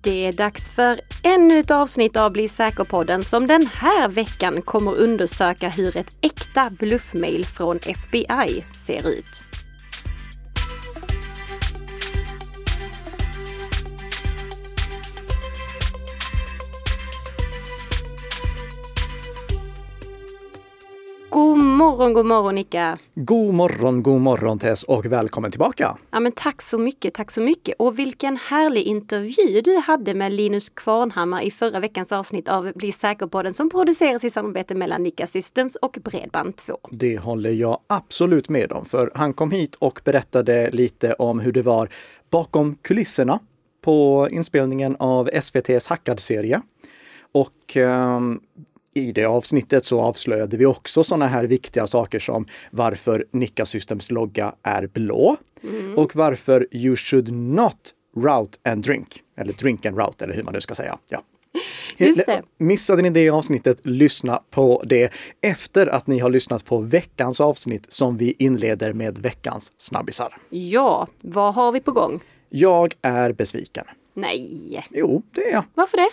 Det är dags för ännu ett avsnitt av Bli säker-podden som den här veckan kommer undersöka hur ett äkta bluffmail från FBI ser ut. Morgon, god morgon Nicka! God morgon, god morgon Tess och välkommen tillbaka! Ja men tack så mycket, tack så mycket! Och vilken härlig intervju du hade med Linus Kvarnhammar i förra veckans avsnitt av Bli säker-podden som produceras i samarbete mellan Nicka Systems och Bredband2. Det håller jag absolut med om, för han kom hit och berättade lite om hur det var bakom kulisserna på inspelningen av SVTs Hackad-serie. Och um, i det avsnittet så avslöjade vi också sådana här viktiga saker som varför Nika Systems logga är blå mm. och varför you should not route and drink. Eller drink and route eller hur man nu ska säga. Ja. Missade ni det avsnittet, lyssna på det efter att ni har lyssnat på veckans avsnitt som vi inleder med veckans snabbisar. Ja, vad har vi på gång? Jag är besviken. Nej. Jo, det är jag. Varför det?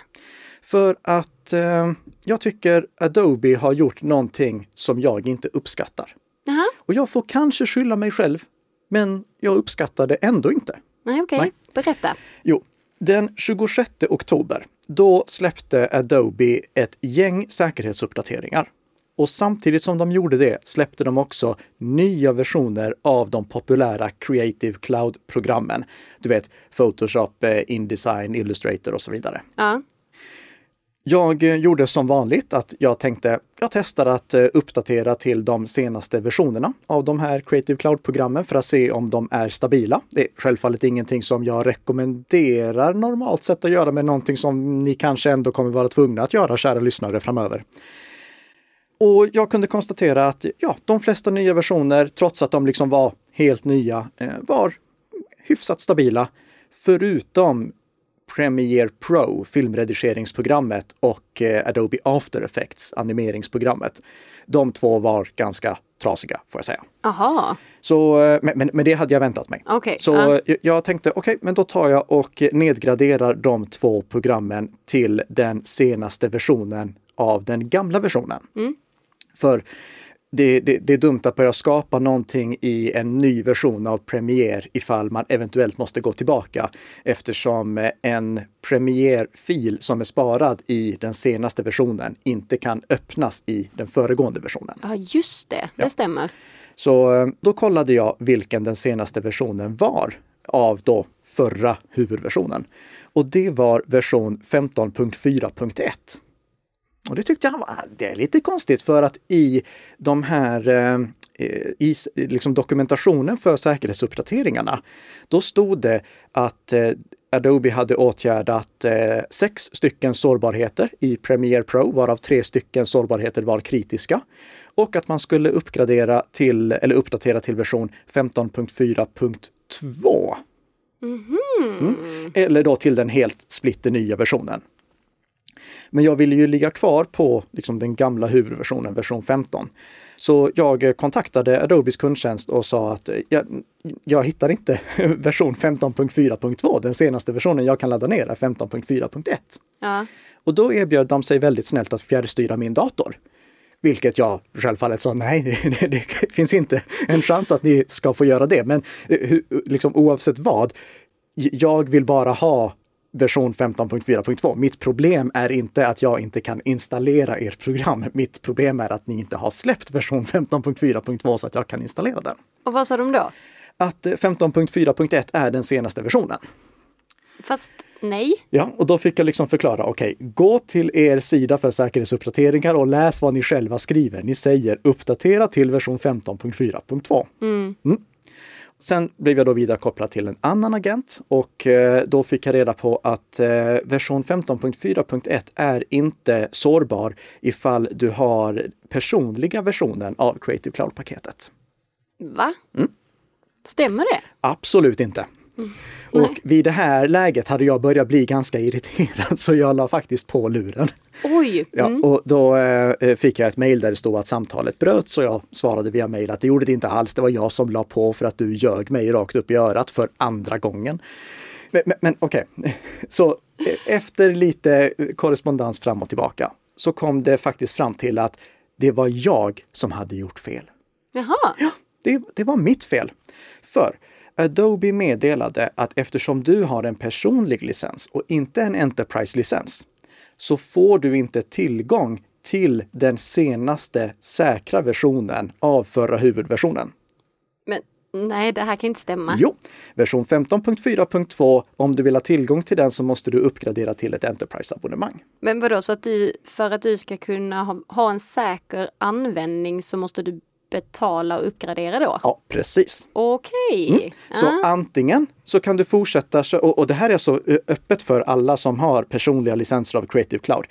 För att eh, jag tycker Adobe har gjort någonting som jag inte uppskattar. Aha. Och jag får kanske skylla mig själv, men jag uppskattar det ändå inte. Nej, okej. Okay. Berätta. Jo, den 26 oktober, då släppte Adobe ett gäng säkerhetsuppdateringar. Och samtidigt som de gjorde det släppte de också nya versioner av de populära Creative Cloud-programmen. Du vet Photoshop, eh, Indesign, Illustrator och så vidare. Ja. Jag eh, gjorde som vanligt att jag tänkte, jag testar att eh, uppdatera till de senaste versionerna av de här Creative Cloud-programmen för att se om de är stabila. Det är självfallet ingenting som jag rekommenderar normalt sett att göra, men någonting som ni kanske ändå kommer vara tvungna att göra, kära lyssnare, framöver. Och jag kunde konstatera att ja, de flesta nya versioner, trots att de liksom var helt nya, eh, var hyfsat stabila. Förutom Premiere Pro, filmredigeringsprogrammet och eh, Adobe After Effects, animeringsprogrammet. De två var ganska trasiga, får jag säga. Aha. Så, eh, men, men det hade jag väntat mig. Okay. Så uh. jag, jag tänkte, okej, okay, men då tar jag och nedgraderar de två programmen till den senaste versionen av den gamla versionen. Mm. För det, det, det, är dumt att börja skapa någonting i en ny version av Premiere ifall man eventuellt måste gå tillbaka eftersom en Premiere-fil som är sparad i den senaste versionen inte kan öppnas i den föregående versionen. Ja, just det. Det ja. stämmer. Så eh, då kollade jag vilken den senaste versionen var av då förra huvudversionen. Och det var version 15.4.1. Och det tyckte han var det är lite konstigt för att i de här eh, i liksom dokumentationen för säkerhetsuppdateringarna, då stod det att eh, Adobe hade åtgärdat eh, sex stycken sårbarheter i Premiere Pro, varav tre stycken sårbarheter var kritiska. Och att man skulle uppgradera till, eller uppdatera till version 15.4.2. Mm mm. Eller då till den helt splitter nya versionen. Men jag ville ju ligga kvar på liksom, den gamla huvudversionen, version 15. Så jag kontaktade Adobes kundtjänst och sa att jag, jag hittar inte version 15.4.2. Den senaste versionen jag kan ladda ner är 15.4.1. Ja. Och då erbjöd de sig väldigt snällt att fjärrstyra min dator. Vilket jag självfallet sa, nej, det, det, finns inte en chans att ni ska få göra det. Men eh, liksom, oavsett vad, jag vill bara ha version 15.4.2. Mitt problem är inte att jag inte kan installera ert program. Mitt problem är att ni inte har släppt version 15.4.2 så att jag kan installera den. Och vad sa de då? Att 15.4.1 är den senaste versionen. Fast nej. Ja, och då fick jag liksom förklara, okej, okay, gå till er sida för säkerhetsuppdateringar och läs vad ni själva skriver. Ni säger uppdatera till version 15.4.2. Mm. Mm. Sen blev jag då vidare kopplad till en annan agent och eh, då fick jag reda på att eh, version 15.4.1 är inte sårbar ifall du har personliga versionen av Creative Cloud-paketet. Va? Mm. Stämmer det? Absolut inte. Mm. Och vid det här läget hade jag börjat bli ganska irriterad så jag la faktiskt på luren. Oj! Ja, mm. och då eh, fick jag ett mejl där det stod att samtalet bröts och jag svarade via mejl att det gjorde det inte alls. Det var jag som la på för att du ljög mig rakt upp i örat för andra gången. Men, men, men okej, okay. så efter lite korrespondens fram och tillbaka så kom det faktiskt fram till att det var jag som hade gjort fel. Jaha. Ja, det, det var mitt fel. För Adobe meddelade att eftersom du har en personlig licens och inte en Enterprise-licens så får du inte tillgång till den senaste säkra versionen av förra huvudversionen. Men nej, det här kan inte stämma. Jo, version 15.4.2. Om du vill ha tillgång till den så måste du uppgradera till ett Enterprise-abonnemang. Men vadå, så att du, för att du ska kunna ha, ha en säker användning så måste du betala och uppgradera då? Ja, precis. Okej. Mm. Så Ah. antingen så kan du fortsätta, och, och det här är så öppet för alla som har personliga licenser av Creative Cloud.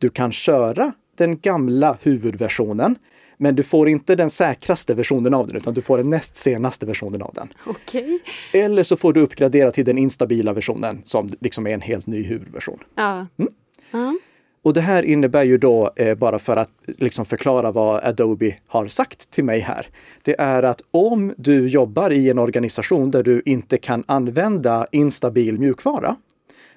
Du kan köra den gamla huvudversionen, men du får inte den säkraste versionen av den, utan du får den näst senaste versionen av den. Okej. Eller så får du uppgradera till den instabila versionen som liksom är en helt ny huvudversion. Ja. Mm. Ja. Och det här innebär ju då, eh, bara för att liksom förklara vad Adobe har sagt till mig här, det är att om du jobbar i en organisation där du inte kan använda instabil mjukvara,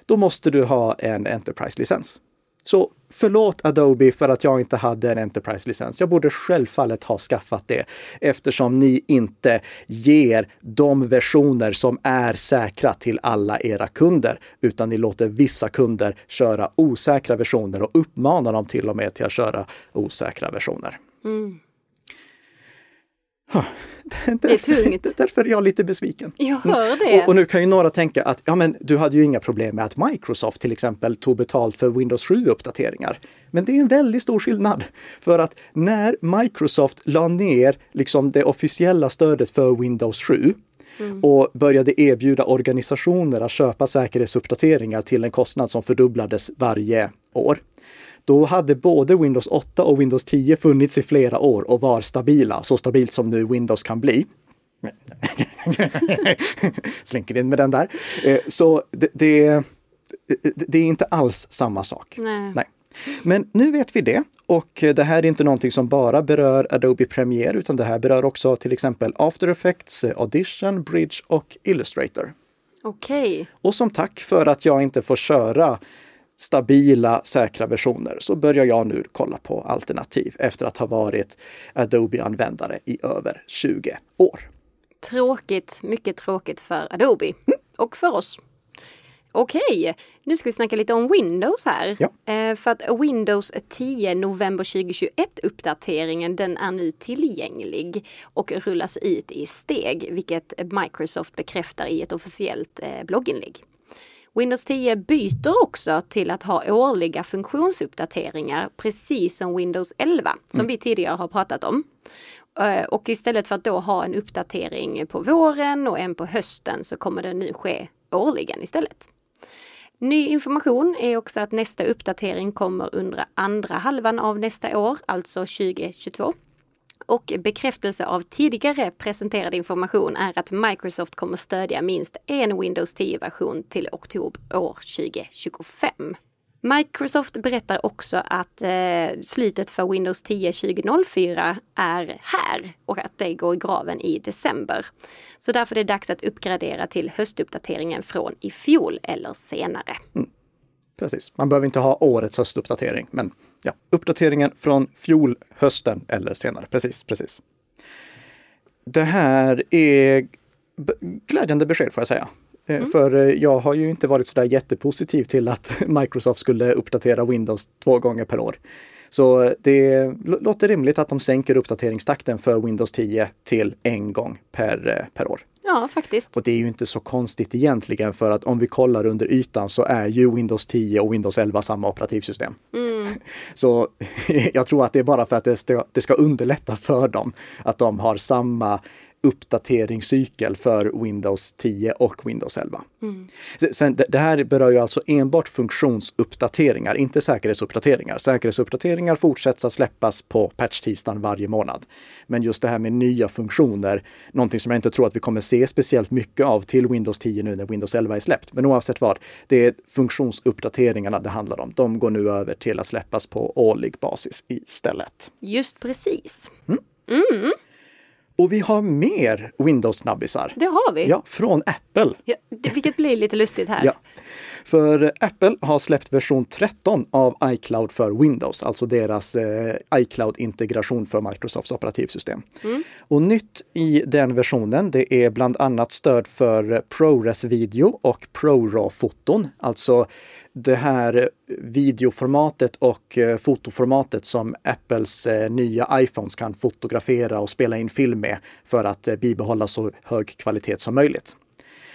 då måste du ha en Enterprise-licens. Så förlåt Adobe för att jag inte hade en Enterprise-licens. Jag borde självfallet ha skaffat det eftersom ni inte ger de versioner som är säkra till alla era kunder, utan ni låter vissa kunder köra osäkra versioner och uppmanar dem till och med till att köra osäkra versioner. Mm. Därför, tungt. Därför är jag lite besviken. Jag hör det. Och, och nu kan ju några tänka att ja, men du hade ju inga problem med att Microsoft till exempel tog betalt för Windows 7-uppdateringar. Men det är en väldigt stor skillnad. För att när Microsoft la ner liksom det officiella stödet för Windows 7 och började erbjuda organisationer att köpa säkerhetsuppdateringar till en kostnad som fördubblades varje år. Då hade både Windows 8 och Windows 10 funnits i flera år och var stabila, så stabilt som nu Windows kan bli. Slinker in med den där. Eh, Så det, det, det är inte alls samma sak. Nej. Nej. Men nu vet vi det och det här är inte någonting som bara berör Adobe Premiere utan det här berör också till exempel After Effects, Audition, Bridge och Illustrator. Okej. Och som tack för att jag inte får köra stabila, säkra versioner så börjar jag nu kolla på alternativ efter att ha varit Adobe-användare i över 20 år. Tråkigt, mycket tråkigt för Adobe. Och för oss. Okej, nu ska vi snacka lite om Windows här. Ja. Eh, för att Windows 10 november 2021 uppdateringen den är nu tillgänglig och rullas ut i steg, vilket Microsoft bekräftar i ett officiellt eh, blogginlägg. Windows 10 byter också till att ha årliga funktionsuppdateringar, precis som Windows 11, som vi tidigare har pratat om. Eh, Och istället för att då ha en uppdatering på våren och en på hösten så kommer det nu ske årligen istället. Ny information är också att nästa uppdatering kommer under andra halvan av nästa år, alltså 2022. Och bekräftelse av tidigare presenterad information är att Microsoft kommer stödja minst en Windows 10-version till oktober år 2025. Microsoft berättar också att eh, slutet för Windows 10 2004 är här och att det går i graven i december. Så därför är det dags att uppgradera till höstuppdateringen från i fjol eller senare. Mm. Precis, man behöver inte ha årets höstuppdatering, men ja, uppdateringen från fjol, hösten eller senare. Precis, precis. Det här är glädjande besked får jag säga. Eh, För eh, jag har ju inte varit sådär jättepositiv till att Microsoft skulle uppdatera Windows två gånger per år. Så eh, det låter rimligt att de sänker uppdateringstakten för Windows 10 till en gång per, per år. Ja, faktiskt. Och det är ju inte så konstigt egentligen för att om vi kollar under ytan så är ju Windows 10 och Windows 11 samma operativsystem. Så jag tror att det är bara för att det ska, det ska underlätta för dem att de har samma uppdateringscykel för Windows 10 och Windows 11. Sen, det- här berör ju alltså enbart funktionsuppdateringar, inte säkerhetsuppdateringar. Säkerhetsuppdateringar fortsätts att släppas på patch-tisdagen varje månad. Men just det här med nya funktioner, någonting som jag inte tror att vi kommer se speciellt mycket av till Windows 10 nu när Windows 11 är släppt. Men oavsett vad, det är funktionsuppdateringarna det handlar om. De går nu över till att släppas på årlig basis istället. Just precis. Och vi har mer Windows-snabbisar. Det har vi. Ja, från Apple. Ja, det, vilket blir lite lustigt här. Ja. För Apple har släppt version 13 av iCloud för Windows, alltså deras eh, iCloud-integration för Microsofts operativsystem. Mm. Och nytt i den versionen, det är bland annat stöd för ProRes-video och ProRAW-foton, alltså det här videoformatet och eh, fotoformatet som Apples eh, nya iPhones kan fotografera och spela in film med för att eh, bibehålla så hög kvalitet som möjligt.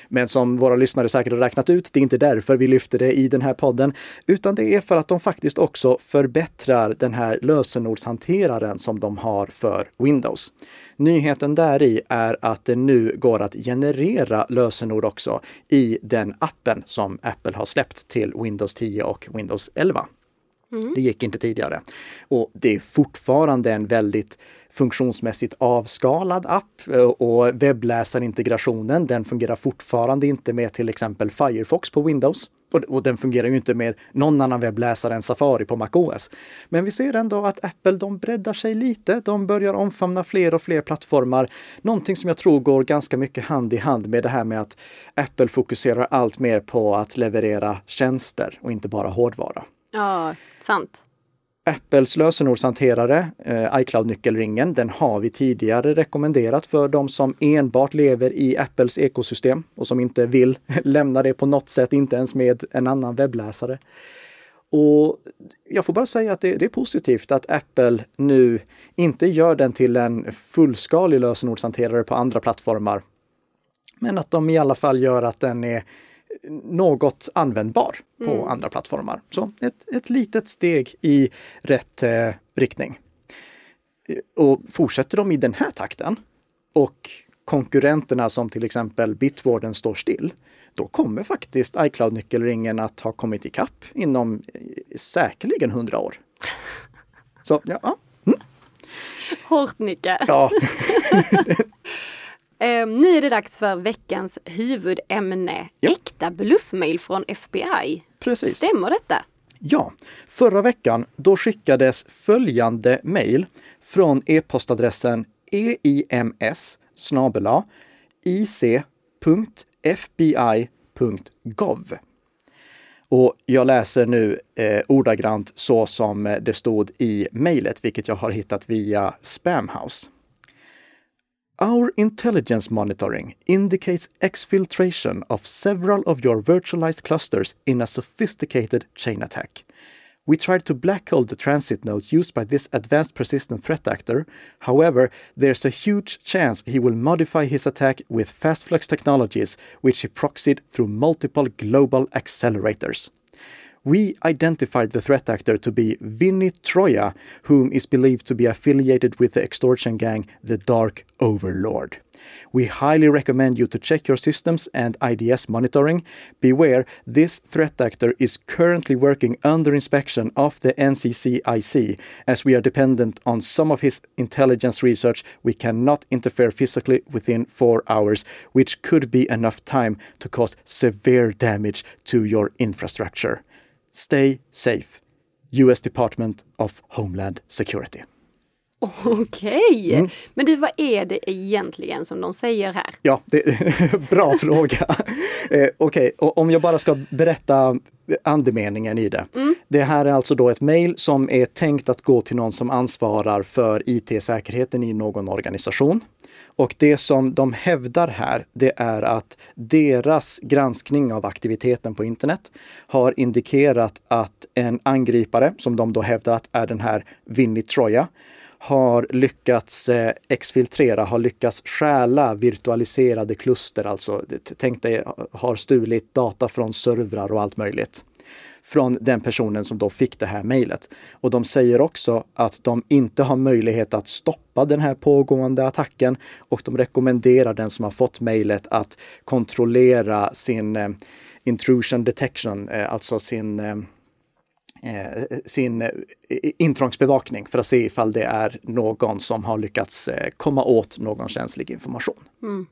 Men som våra lyssnare säkert har räknat ut, det är inte därför vi lyfter det i den här podden, utan det är för att de faktiskt också förbättrar den här lösenordshanteraren som de har för Windows. Nyheten där i är att det nu går att generera lösenord också i den appen som Apple har släppt till Windows 10 och Windows 11. Mm. Det gick inte tidigare. Och det är fortfarande en väldigt funktionsmässigt avskalad app eh, och webbläsarintegrationen, den fungerar fortfarande inte med till exempel Firefox på Windows. Och, den fungerar ju inte med någon annan webbläsare än Safari på MacOS. Men vi ser ändå att Apple, de breddar sig lite. De börjar omfamna fler och fler plattformar. Någonting som jag tror går ganska mycket hand i hand med det här med att Apple fokuserar allt mer på att leverera tjänster och inte bara hårdvara. Ja, sant. Apples lösenordshanterare, eh, iCloud-nyckelringen, den har vi tidigare rekommenderat för de som enbart lever i Apples ekosystem och som inte vill lämna det på något sätt, inte ens med en annan webbläsare. Och jag får bara säga att det, det, är positivt att Apple nu inte gör den till en fullskalig lösenordshanterare på andra plattformar. Men att de i alla fall gör att den är något användbar på mm. andra plattformar. Så ett, ett litet steg i rätt eh, riktning. Och fortsätter de i den här takten och konkurrenterna som till exempel Bitwarden står still, då kommer faktiskt iCloud-nyckelringen att ha kommit ikapp inom eh, säkerligen hundra år. Så ja. Mm. Hårt Nicke. Ja. Eh, nu är det dags för veckans huvudämne. Ja. Äkta bluffmail från FBI. Precis. Stämmer detta? Ja, förra veckan då skickades följande mejl från e-postadressen eims ic.fbi.gov. Och jag läser nu eh, ordagrant så som det stod i mejlet, vilket jag har hittat via Spamhouse. Our intelligence monitoring indicates exfiltration of several of your virtualized clusters in a sophisticated chain attack. We tried to black hole the transit nodes used by this advanced persistent threat actor. However, there's a huge chance he will modify his attack with fast flux technologies, which he proxied through multiple global accelerators we identified the threat actor to be Vinny Troya, whom is believed to be affiliated with the extortion gang The Dark Overlord. We highly recommend you to check your systems and IDS monitoring. Beware, this threat actor is currently working under inspection of the NCCIC. As we are dependent on some of his intelligence research, we cannot interfere physically within four hours, which could be enough time to cause severe damage to your infrastructure. Stay safe. US Department of Homeland Security. Okej, okay. mm. men du vad är det egentligen som de säger här? Ja, det, bra fråga. Eh, Okej, okay. om jag bara ska berätta andemeningen i det. Mm. Det här är alltså då ett mejl som är tänkt att gå till någon som ansvarar för IT-säkerheten i någon organisation. Och det som de hävdar här, det är att deras granskning av aktiviteten på internet har indikerat att en angripare, som de då hävdar att är den här Vinnie Troja, har lyckats eh, exfiltrera, har lyckats stjäla virtualiserade kluster, alltså tänk dig har stulit data från servrar och allt möjligt från den personen som då fick det här mejlet. Och de säger också att de inte har möjlighet att stoppa den här pågående attacken och de rekommenderar den som har fått mejlet att kontrollera sin eh, intrusion detection, eh, alltså sin eh, eh sin eh, intrångsbevakning för att se ifall det är någon som har lyckats eh, komma åt någon känslig information. Mm.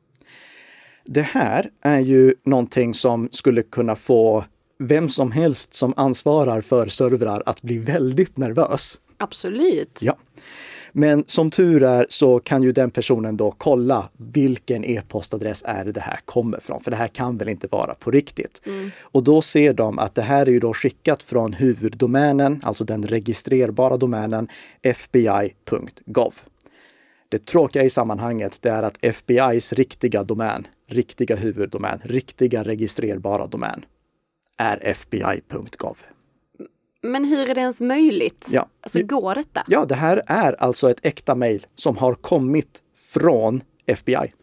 Det här är ju någonting som skulle kunna få vem som helst som ansvarar för servrar att bli väldigt nervös. Absolut. Ja. Men som tur är så kan ju den personen då kolla vilken e-postadress är det det här kommer från, för det här kan väl inte vara på riktigt. Mm. Och då ser de att det här är ju då skickat från huvuddomänen, alltså den registrerbara domänen fbi.gov. Det tråkiga i sammanhanget det är att FBIs riktiga domän, riktiga huvuddomän, riktiga registrerbara domän är fbi.gov. Men hur är det ens möjligt? Ja. Alltså går detta? Ja, det här är alltså ett äkta mejl som har kommit från FBI.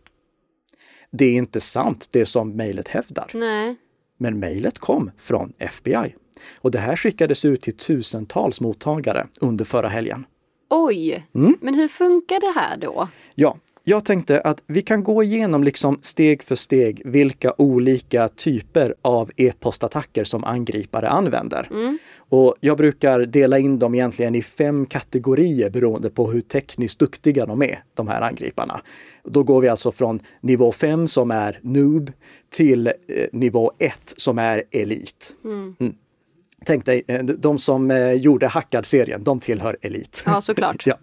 Det är inte sant det som mejlet hävdar, Nej. men mejlet kom från FBI. Och det här skickades ut till tusentals mottagare under förra helgen. Oj, Mm. men hur funkar det här då? Ja, jag tänkte att vi kan gå igenom liksom steg för steg vilka olika typer av e-postattacker som angripare använder. Och jag brukar dela in dem egentligen i fem kategorier beroende på hur tekniskt duktiga de är, de här angriparna. Då går vi alltså från nivå 5 som är noob till eh, nivå 1 som är elit. Mm. Tänk dig, eh, de som eh, gjorde Hackad-serien, de tillhör elit. Ja, såklart. ja.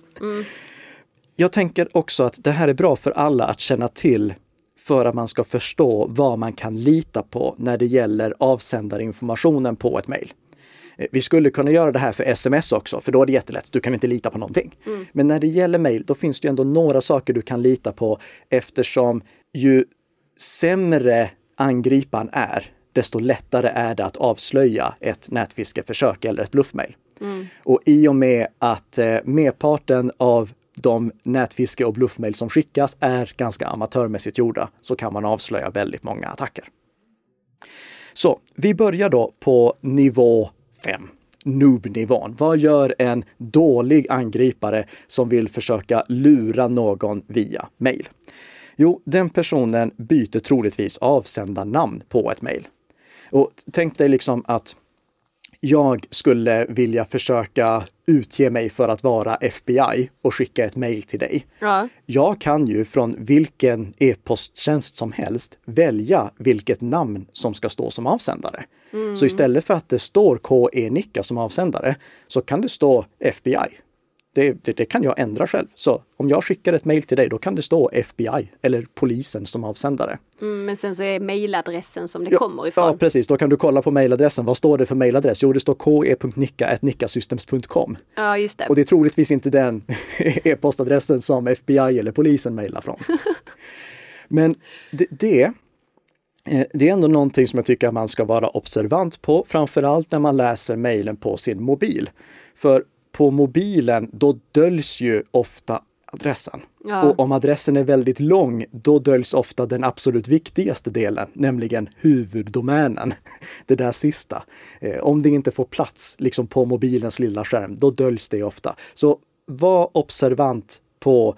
Jag tänker också att det här är bra för alla att känna till för att man ska förstå vad man kan lita på när det gäller avsändarinformationen på ett mejl. Eh, Vi skulle kunna göra det här för sms också, för då är det jättelätt. Du kan inte lita på någonting. Men när det gäller mejl, då finns det ändå några saker du kan lita på eftersom ju sämre angriparen är, desto lättare är det att avslöja ett nätfiskeförsök eller ett bluffmejl. Och i och med att eh, merparten av de nätfiske och bluffmejl som skickas är ganska amatörmässigt gjorda så kan man avslöja väldigt många attacker. Så vi börjar då på nivå 5, noob-nivån. Vad gör en dålig angripare som vill försöka lura någon via mejl? Jo, den personen byter troligtvis avsändarnamn på ett mejl. Och tänk dig liksom att jag skulle vilja försöka utge mig för att vara FBI och skicka ett mejl till dig. Ja. Jag kan ju från vilken e-posttjänst som helst välja vilket namn som ska stå som avsändare. Så istället för att det står KE Nicka som avsändare så kan det stå FBI. Det, det, det kan jag ändra själv. Så om jag skickar ett mejl till dig, då kan det stå FBI eller polisen som avsändare. Mm, men sen så är mejladressen som det Ja, kommer Ja, ifrån. precis. Då kan du kolla på mejladressen. Vad står det för mejladress? Jo, det står ke.nicka.nickasystems.com. Ja, just det. Och det är troligtvis inte den e-postadressen som FBI eller polisen mejlar från. Men det, det, eh, det är ändå någonting som jag tycker att man ska vara observant på, framförallt när man läser mejlen på sin mobil. För på mobilen, då döljs ju ofta adressen. Ja. Och om adressen är väldigt lång, då döljs ofta den absolut viktigaste delen, nämligen huvuddomänen. Det där sista. Eh, om det inte får plats liksom på mobilens lilla skärm, då döljs det ofta. Så var observant på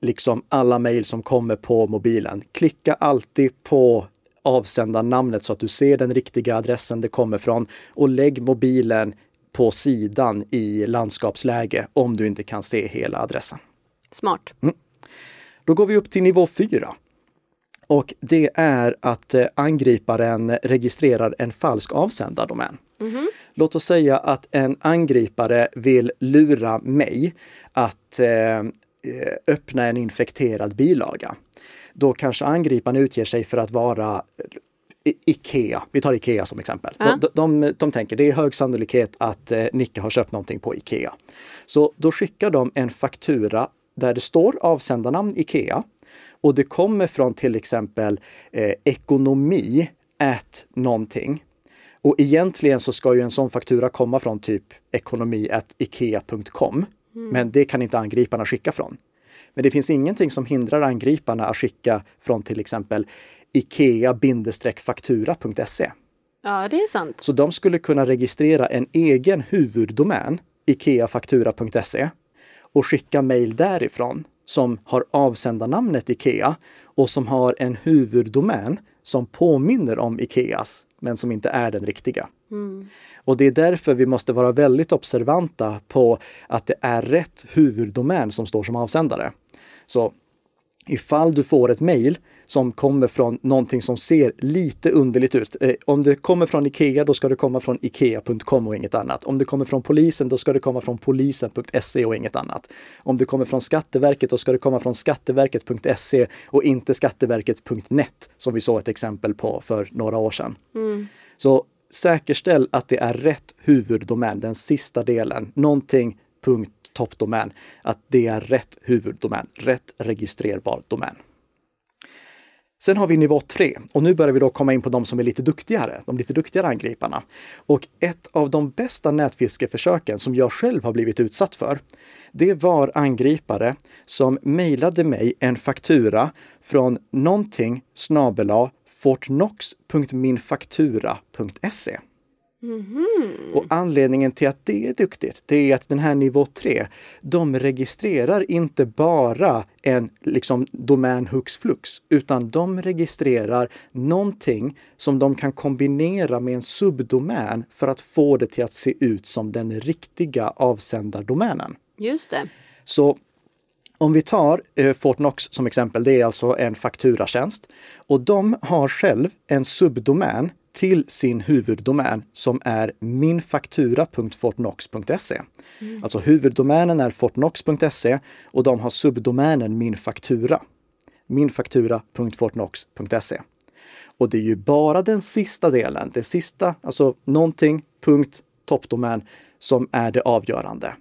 liksom alla mejl som kommer på mobilen. Klicka alltid på avsändarnamnet så att du ser den riktiga adressen det kommer från och lägg mobilen på sidan i landskapsläge om du inte kan se hela adressen. Smart. Då går vi upp till nivå 4. Och det är att eh, angriparen registrerar en falsk avsändardomän. Låt oss säga att en angripare vill lura mig att eh, eh, öppna en infekterad bilaga. Då kanske angriparen utger sig för att vara Ikea. Vi tar Ikea som exempel. Ja. De, de, de tänker det är hög sannolikhet att eh, Nicke har köpt någonting på Ikea. Så då skickar de en faktura där det står avsändarnamn Ikea och det kommer från till exempel eh, ekonomi at någonting. Och egentligen så ska ju en sån faktura komma från typ ekonomi at ikea.com. Men det kan inte angriparna skicka från. Men det finns ingenting som hindrar angriparna att skicka från till exempel ikea-faktura.se. Ja, det är sant. Så de skulle kunna registrera en egen huvuddomän, ikeafaktura.se, och skicka mejl därifrån som har avsändarnamnet Ikea och som har en huvuddomän som påminner om Ikeas, men som inte är den riktiga. Och det är därför vi måste vara väldigt observanta på att det är rätt huvuddomän som står som avsändare. Så ifall du får ett mejl som kommer från någonting som ser lite underligt ut. Eh, om det kommer från Ikea, då ska det komma från Ikea.com och inget annat. Om det kommer från polisen, då ska det komma från polisen.se och inget annat. Om det kommer från Skatteverket, då ska det komma från skatteverket.se och inte skatteverket.net som vi såg ett exempel på för några år sedan. Mm. Så säkerställ att det är rätt huvuddomän, den sista delen, någonting punkt toppdomän, att det är rätt huvuddomän, rätt registrerbar domän. Sen har vi nivå 3 och nu börjar vi då komma in på de som är lite duktigare, de lite duktigare angriparna. Och ett av de bästa nätfiskeförsöken som jag själv har blivit utsatt för, det var angripare som mejlade mig en faktura från någonting snabela fortnox.minfaktura.se. Mm-hmm. Och anledningen till att det är duktigt, det är att den här nivå 3, de registrerar inte bara en liksom domän hux flux, utan de registrerar någonting som de kan kombinera med en subdomän för att få det till att se ut som den riktiga avsändardomänen. Just det. Så om vi tar eh, Fortnox som exempel, det är alltså en fakturatjänst och de har själv en subdomän till sin huvuddomän som är minfaktura.fortnox.se. Mm. Alltså huvuddomänen är fortnox.se och de har subdomänen minfaktura. minfaktura.fortnox.se. Och det är ju bara den sista delen, det sista, alltså någonting, punkt, toppdomän, som är det avgörande.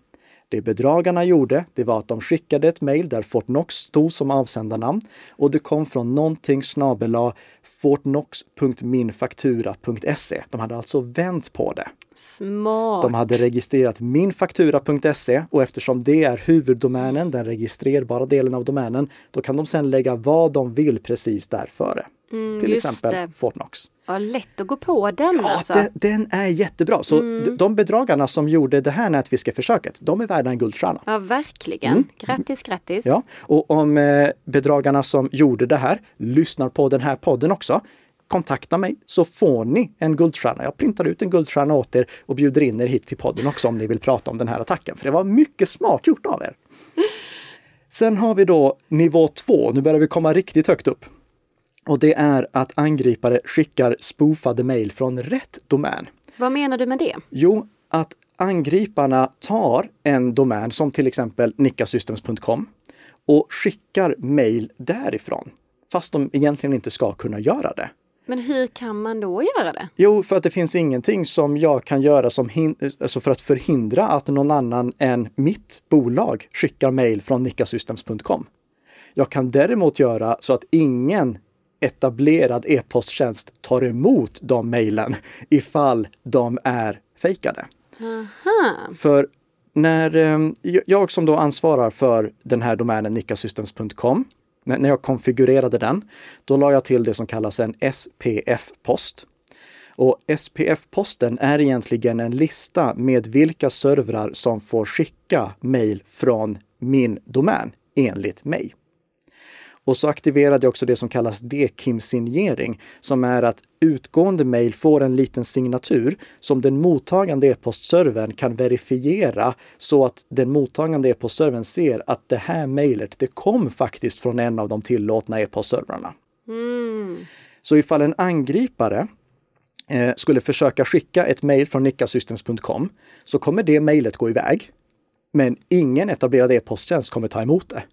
Det bedragarna gjorde, det var att de skickade ett mejl där Fortnox stod som avsändarnamn och det kom från någonting snabela fortnox.minfaktura.se. De hade alltså vänt på det. Smart! De hade registrerat minfaktura.se och eftersom det är huvuddomänen, den registrerbara delen av domänen, då kan de sedan lägga vad de vill precis där före. Mm, Till exempel det. Fortnox. Ja, lätt att gå på den ja, alltså. Den, den är jättebra. Så mm. de bedragarna som gjorde det här nätfiskeförsöket, de är värda en guldstjärna. Ja, verkligen. Mm. Grattis, grattis. Ja, och om eh, bedragarna som gjorde det här lyssnar på den här podden också, kontakta mig så får ni en guldstjärna. Jag printar ut en guldstjärna åt er och bjuder in er hit till podden också om ni vill prata om den här attacken. För det var mycket smart gjort av er. Sen har vi då nivå två. Nu börjar vi komma riktigt högt upp. Och det är att angripare skickar spoofade mejl från rätt domän. Vad menar du med det? Jo, att angriparna tar en domän som till exempel nickasystems.com och skickar mejl därifrån. Fast de egentligen inte ska kunna göra det. Men hur kan man då göra det? Jo, för att det finns ingenting som jag kan göra som alltså för att förhindra att någon annan än mitt bolag skickar mejl från nickasystems.com. Jag kan däremot göra så att ingen etablerad e-posttjänst tar emot de mejlen ifall de är fejkade. För när ehm, jag som då ansvarar för den här domänen nickasystems.com, när jag konfigurerade den, då la jag till det som kallas en SPF-post. Och SPF-posten är egentligen en lista med vilka servrar som får skicka mejl från min domän enligt mig. Och så aktiverade jag också det som kallas DKIM-signering, som är att utgående mejl får en liten signatur som den mottagande e-postservern kan verifiera så att den mottagande e-postservern ser att det här mejlet, det kom faktiskt från en av de tillåtna e-postservrarna. Mm. Så ifall en angripare eh, skulle försöka skicka ett mejl från nickasystems.com så kommer det mejlet gå iväg. Men ingen etablerad e-posttjänst kommer ta emot det.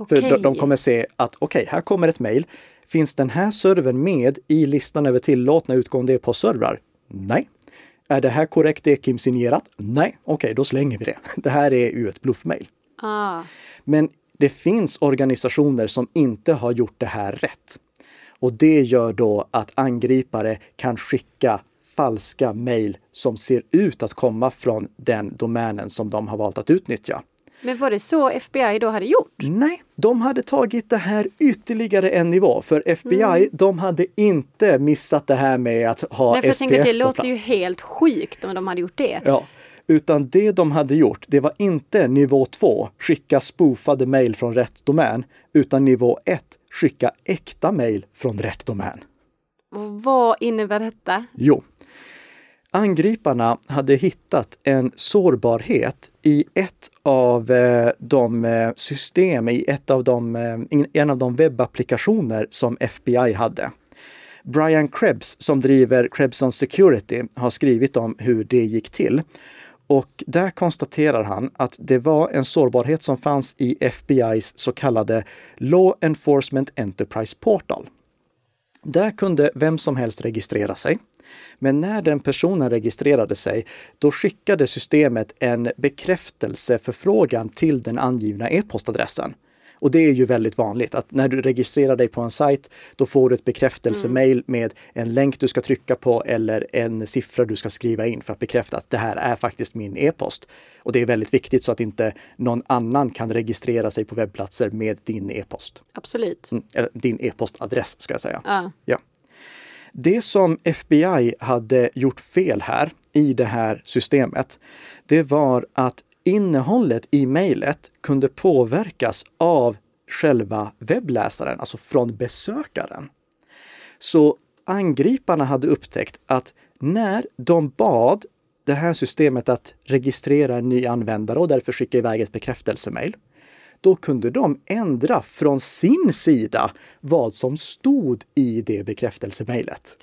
Okay. För de, de kommer se att okej, okay, här kommer ett mejl. Finns den här servern med i listan över tillåtna utgående e-postservrar? Nej. Är det här korrekt EKIM-signerat? Nej. Okej, okay, då slänger vi det. Det här är ju ett bluffmail. Ah. Men det finns organisationer som inte har gjort det här rätt. Och det gör då att angripare kan skicka falska mejl som ser ut att komma från den domänen som de har valt att utnyttja. Men var det så FBI då hade gjort? Nej, de hade tagit det här ytterligare en nivå. För FBI, mm. de hade inte missat det här med att ha Nej, för SPF jag tänker, Det låter ju helt sjukt om de hade gjort det. Ja, utan det de hade gjort, det var inte nivå 2, skicka spoofade mejl från rätt domän, utan nivå 1, skicka äkta mejl från rätt domän. Och vad innebär detta? Jo, Angriparna hade hittat en sårbarhet i ett av eh, de eh, system, i ett av de, eh, en av de webbapplikationer som FBI hade. Brian Krebs som driver Krebson Security har skrivit om hur det gick till. Och där konstaterar han att det var en sårbarhet som fanns i FBIs så kallade Law Enforcement Enterprise Portal. Där kunde vem som helst registrera sig. Men när den personen registrerade sig, då skickade systemet en bekräftelseförfrågan till den angivna e-postadressen. Och det är ju väldigt vanligt att när du registrerar dig på en sajt, då får du ett bekräftelsemail mm. med en länk du ska trycka på eller en siffra du ska skriva in för att bekräfta att det här är faktiskt min e-post. Och det är väldigt viktigt så att inte någon annan kan registrera sig på webbplatser med din e-post. Absolut. Mm, din e-postadress ska jag säga. Ja. ja. Det som FBI hade gjort fel här i det här systemet, det var att innehållet i mejlet kunde påverkas av själva webbläsaren, alltså från besökaren. Så angriparna hade upptäckt att när de bad det här systemet att registrera en ny användare och därför skicka iväg ett bekräftelsemail, då kunde de ändra från sin sida vad som stod i det bekräftelsemejlet.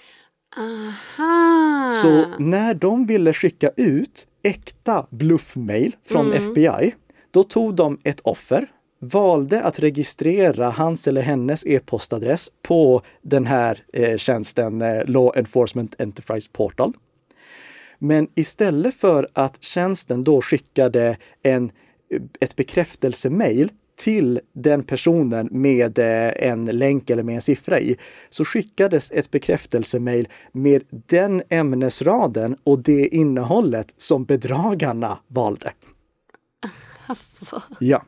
Aha. Så när de ville skicka ut äkta bluffmail från mm. FBI, då tog de ett offer, valde att registrera hans eller hennes e-postadress på den här eh, tjänsten eh, Law Enforcement Enterprise Portal. Men istället för att tjänsten då skickade en, ett bekräftelsemail till den personen med eh, en länk eller med en siffra i, så skickades ett bekräftelsemail med den ämnesraden och det innehållet som bedragarna valde. Alltså. Ja.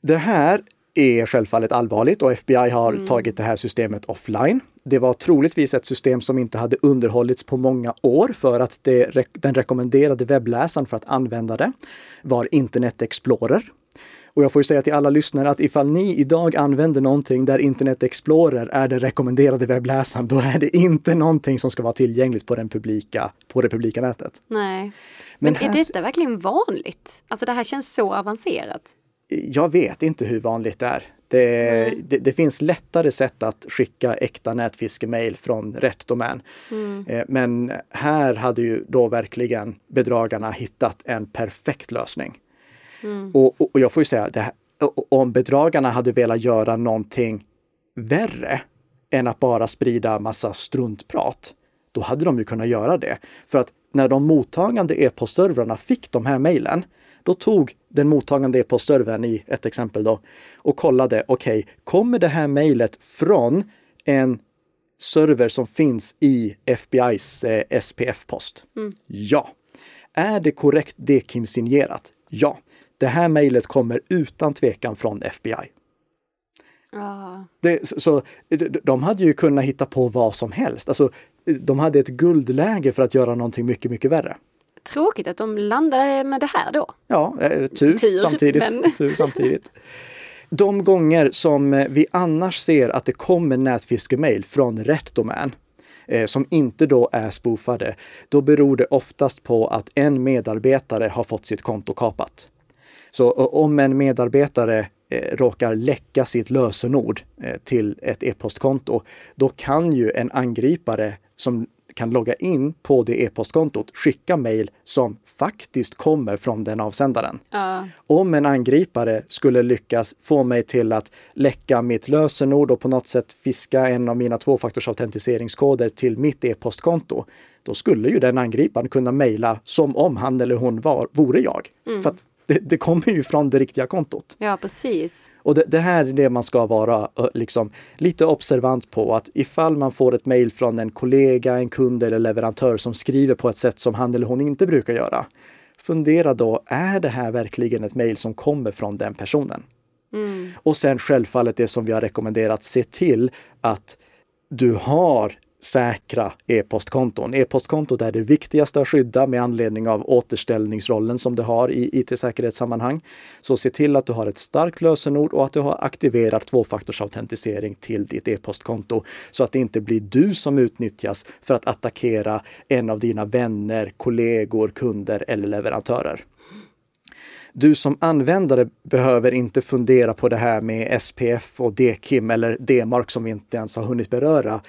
Det här är självfallet allvarligt och FBI har mm. tagit det här systemet offline. Det var troligtvis ett system som inte hade underhållits på många år för att det, den rekommenderade webbläsaren för att använda det var Internet Explorer. Och jag får ju säga till alla lyssnare att ifall ni idag använder någonting där Internet Explorer är den rekommenderade webbläsaren, då är det inte någonting som ska vara tillgängligt på, den publika, på det publika nätet. Nej. Men, Men är här... detta verkligen vanligt? Alltså det här känns så avancerat. Jag vet inte hur vanligt det är. Det, det, det, finns lättare sätt att skicka äkta nätfiskemail från rätt domän. Mm. Eh, men här hade ju då verkligen bedragarna hittat en perfekt lösning. Mm. Och, och, jag får ju säga, här, om bedragarna hade velat göra någonting värre än att bara sprida massa struntprat, då hade de ju kunnat göra det. För att när de mottagande e-postservrarna fick de här mejlen, då tog den mottagande e-postservern i ett exempel då och kollade, okej, okay, kommer det här mejlet från en server som finns i FBIs eh, SPF-post? Mm. Ja. Är det korrekt DKIM-signerat? Ja. Det här mejlet kommer utan tvekan från FBI. Ah. Det, så, de hade ju kunnat hitta på vad som helst. Alltså, de hade ett guldläge för att göra någonting mycket, mycket värre. Tråkigt att de landade med det här då. Ja, eh, tur, tur samtidigt. Men... tur samtidigt. De gånger som vi annars ser att det kommer nätfiskemail från rätt domän, eh, som inte då är spoofade, då beror det oftast på att en medarbetare har fått sitt konto kapat. Så om en medarbetare eh, råkar läcka sitt lösenord eh, till ett e-postkonto, då kan ju en angripare som kan logga in på det e-postkontot skicka mejl som faktiskt kommer från den avsändaren. Uh. Om en angripare skulle lyckas få mig till att läcka mitt lösenord och på något sätt fiska en av mina tvåfaktorsautentiseringskoder till mitt e-postkonto, då skulle ju den angriparen kunna mejla som om han eller hon var, vore jag. Mm. För att det, det, kommer ju från det riktiga kontot. Ja, precis. Och det, det, här är det man ska vara liksom, lite observant på. Att ifall man får ett mejl från en kollega, en kund eller leverantör som skriver på ett sätt som han eller hon inte brukar göra. Fundera då, är det här verkligen ett mejl som kommer från den personen? Mm. Och sen självfallet det som vi har rekommenderat, se till att du har säkra e-postkonton. E-postkontot är det viktigaste att skydda med anledning av återställningsrollen som det har i IT-säkerhetssammanhang. Så se till att du har ett starkt lösenord och att du har aktiverat tvåfaktorsautentisering till ditt e-postkonto så att det inte blir du som utnyttjas för att attackera en av dina vänner, kollegor, kunder eller leverantörer. Du som användare behöver inte fundera på det här med SPF och DKIM eller DMARC som vi inte ens har hunnit beröra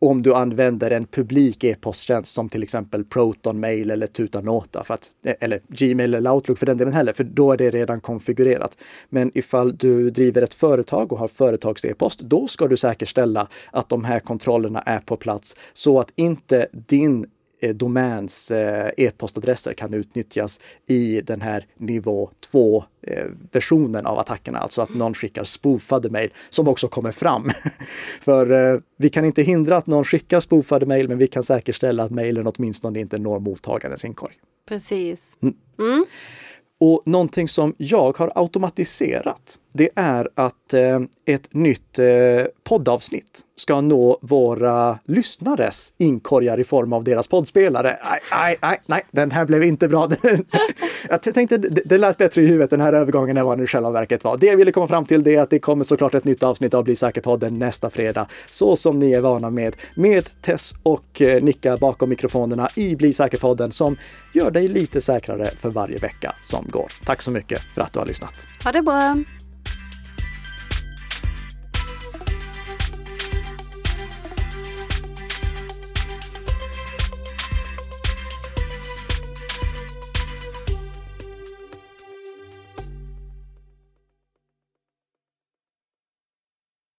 om du använder en publik e-posttjänst som till exempel Proton Mail eller Tutanota, för att, eller Gmail eller Outlook för den delen heller, för då är det redan konfigurerat. Men ifall du driver ett företag och har företags e-post, då ska du säkerställa att de här kontrollerna är på plats så att inte din domäns eh, e-postadresser kan utnyttjas i den här nivå 2 eh, versionen av attackerna, alltså att någon skickar spoofade mejl som också kommer fram. För vi kan inte hindra att någon skickar spoofade mejl, men vi kan säkerställa att mejlen åtminstone inte når mottagarens inkorg. Precis. Mm. Mm. Och någonting som jag har automatiserat, det är att eh, ett nytt eh, poddavsnitt ska nå våra lyssnares inkorgar i form av deras poddspelare. Nej, nej, nej, den här blev inte bra. jag tänkte det, det lät bättre i huvudet den här övergången än vad det i själva verket var. Det jag ville komma fram till det är att det kommer såklart ett nytt avsnitt av Bli säker-podden nästa fredag. Så som ni är vana med. Med Tess och eh, Nicka bakom mikrofonerna i Bli säker-podden som gör dig lite säkrare för varje vecka som går. Tack så mycket för att du har lyssnat. Ha det bra!